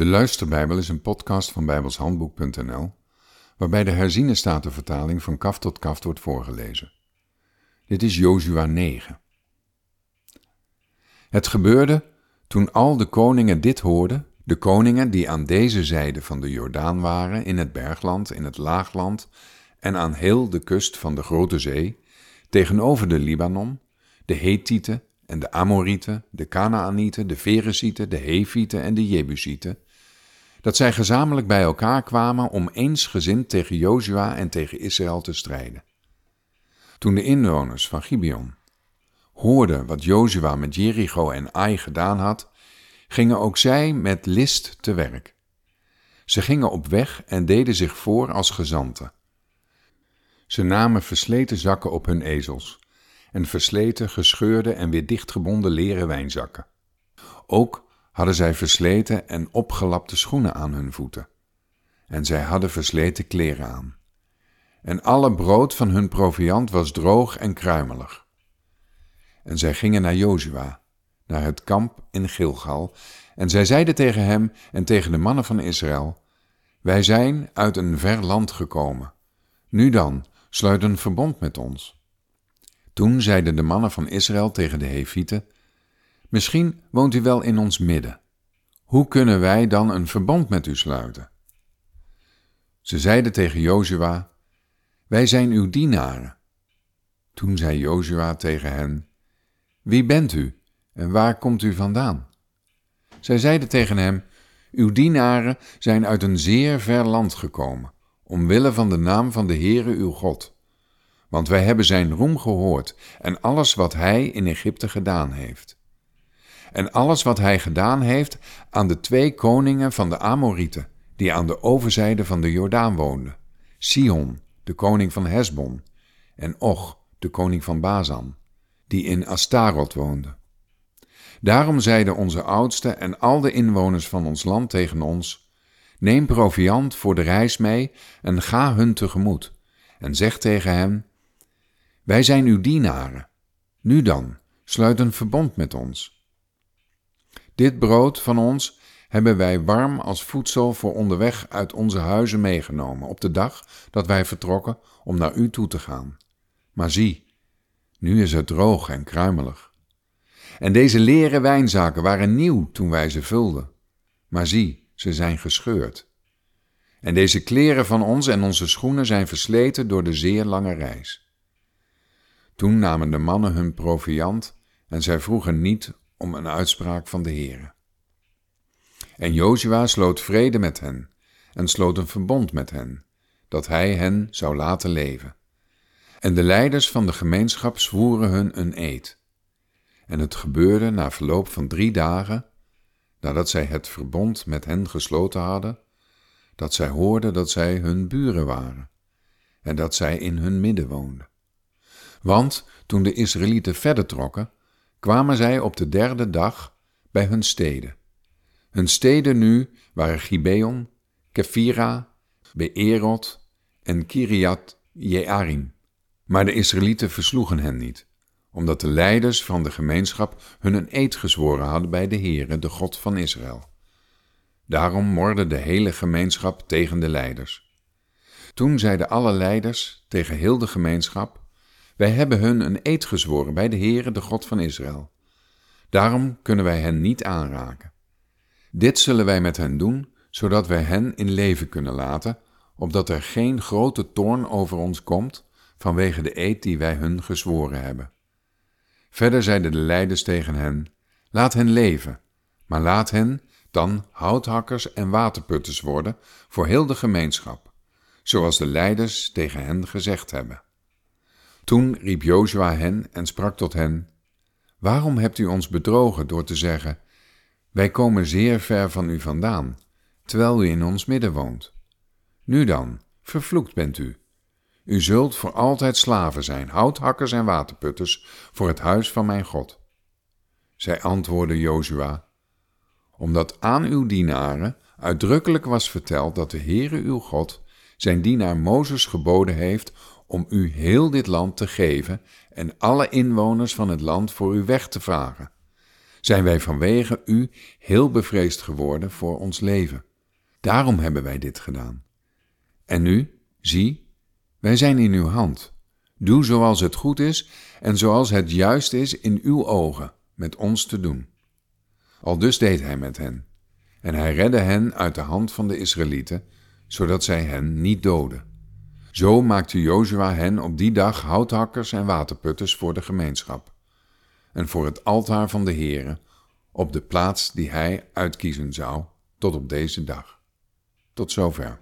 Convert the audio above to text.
De Luisterbijbel is een podcast van bijbelshandboek.nl, waarbij de herziene statenvertaling van kaf tot kaf wordt voorgelezen. Dit is Jozua 9. Het gebeurde toen al de koningen dit hoorden, de koningen die aan deze zijde van de Jordaan waren, in het bergland, in het laagland en aan heel de kust van de Grote Zee, tegenover de Libanon, de Hethieten en de Amorieten, de Canaanieten, de Ferezieten, de Hevieten en de Jebusieten, dat zij gezamenlijk bij elkaar kwamen om eensgezind tegen Jozua en tegen Israël te strijden. Toen de inwoners van Gibeon hoorden wat Jozua met Jericho en Ai gedaan had, gingen ook zij met list te werk. Ze gingen op weg en deden zich voor als gezanten. Ze namen versleten zakken op hun ezels en versleten, gescheurde en weer dichtgebonden leren wijnzakken. Ook hadden zij versleten en opgelapte schoenen aan hun voeten. En zij hadden versleten kleren aan. En alle brood van hun proviand was droog en kruimelig. En zij gingen naar Jozua, naar het kamp in Gilgal, en zij zeiden tegen hem en tegen de mannen van Israël: Wij zijn uit een ver land gekomen. Nu dan, sluit een verbond met ons. Toen zeiden de mannen van Israël tegen de Hevieten: Misschien woont u wel in ons midden. Hoe kunnen wij dan een verbond met u sluiten? Ze zeiden tegen Jozua: Wij zijn uw dienaren. Toen zei Jozua tegen hen: Wie bent u en waar komt u vandaan? Zij zeiden tegen hem: Uw dienaren zijn uit een zeer ver land gekomen, omwille van de naam van de Heere uw God. Want wij hebben zijn roem gehoord en alles wat hij in Egypte gedaan heeft en alles wat hij gedaan heeft aan de twee koningen van de Amorieten, die aan de overzijde van de Jordaan woonden, Sion, de koning van Hesbon, en Och, de koning van Bazan, die in Astarot woonde. Daarom zeiden onze oudsten en al de inwoners van ons land tegen ons, Neem proviand voor de reis mee en ga hun tegemoet, en zeg tegen hen, Wij zijn uw dienaren. Nu dan, sluit een verbond met ons dit brood van ons hebben wij warm als voedsel voor onderweg uit onze huizen meegenomen op de dag dat wij vertrokken om naar u toe te gaan. Maar zie, nu is het droog en kruimelig. En deze leren wijnzaken waren nieuw toen wij ze vulden. Maar zie, ze zijn gescheurd. En deze kleren van ons en onze schoenen zijn versleten door de zeer lange reis. Toen namen de mannen hun proviand en zij vroegen niet om een uitspraak van de Heere. En Jozua sloot vrede met hen en sloot een verbond met hen, dat hij hen zou laten leven. En de leiders van de gemeenschap zwoeren hun een eed. En het gebeurde na verloop van drie dagen, nadat zij het verbond met hen gesloten hadden, dat zij hoorden dat zij hun buren waren en dat zij in hun midden woonden. Want toen de Israëlieten verder trokken, kwamen zij op de derde dag bij hun steden. Hun steden nu waren Gibeon, Kephira, Beerot en Kiriat Jearim. Maar de Israëlieten versloegen hen niet, omdat de leiders van de gemeenschap hun een eed gezworen hadden bij de Heere, de God van Israël. Daarom morde de hele gemeenschap tegen de leiders. Toen zeiden alle leiders tegen heel de gemeenschap: wij hebben hun een eed gezworen bij de Heere, de God van Israël. Daarom kunnen wij hen niet aanraken. Dit zullen wij met hen doen, zodat wij hen in leven kunnen laten, opdat er geen grote toorn over ons komt vanwege de eed die wij hun gezworen hebben. Verder zeiden de leiders tegen hen: Laat hen leven, maar laat hen dan houthakkers en waterputters worden voor heel de gemeenschap, zoals de leiders tegen hen gezegd hebben. Toen riep Jozua hen en sprak tot hen: Waarom hebt u ons bedrogen door te zeggen: Wij komen zeer ver van u vandaan, terwijl u in ons midden woont? Nu dan, vervloekt bent u. U zult voor altijd slaven zijn, houthakkers en waterputters, voor het huis van mijn God. Zij antwoordde Jozua: Omdat aan uw dienaren uitdrukkelijk was verteld dat de Heere uw God zijn dienaar Mozes geboden heeft om u heel dit land te geven en alle inwoners van het land voor u weg te vragen. zijn wij vanwege u heel bevreesd geworden voor ons leven. Daarom hebben wij dit gedaan. En nu, zie, wij zijn in uw hand. Doe zoals het goed is en zoals het juist is in uw ogen met ons te doen. Al dus deed hij met hen. En hij redde hen uit de hand van de Israëlieten, zodat zij hen niet doden. Zo maakte Jozua hen op die dag houthakkers en waterputters voor de gemeenschap. En voor het altaar van de Heere, op de plaats die hij uitkiezen zou, tot op deze dag. Tot zover.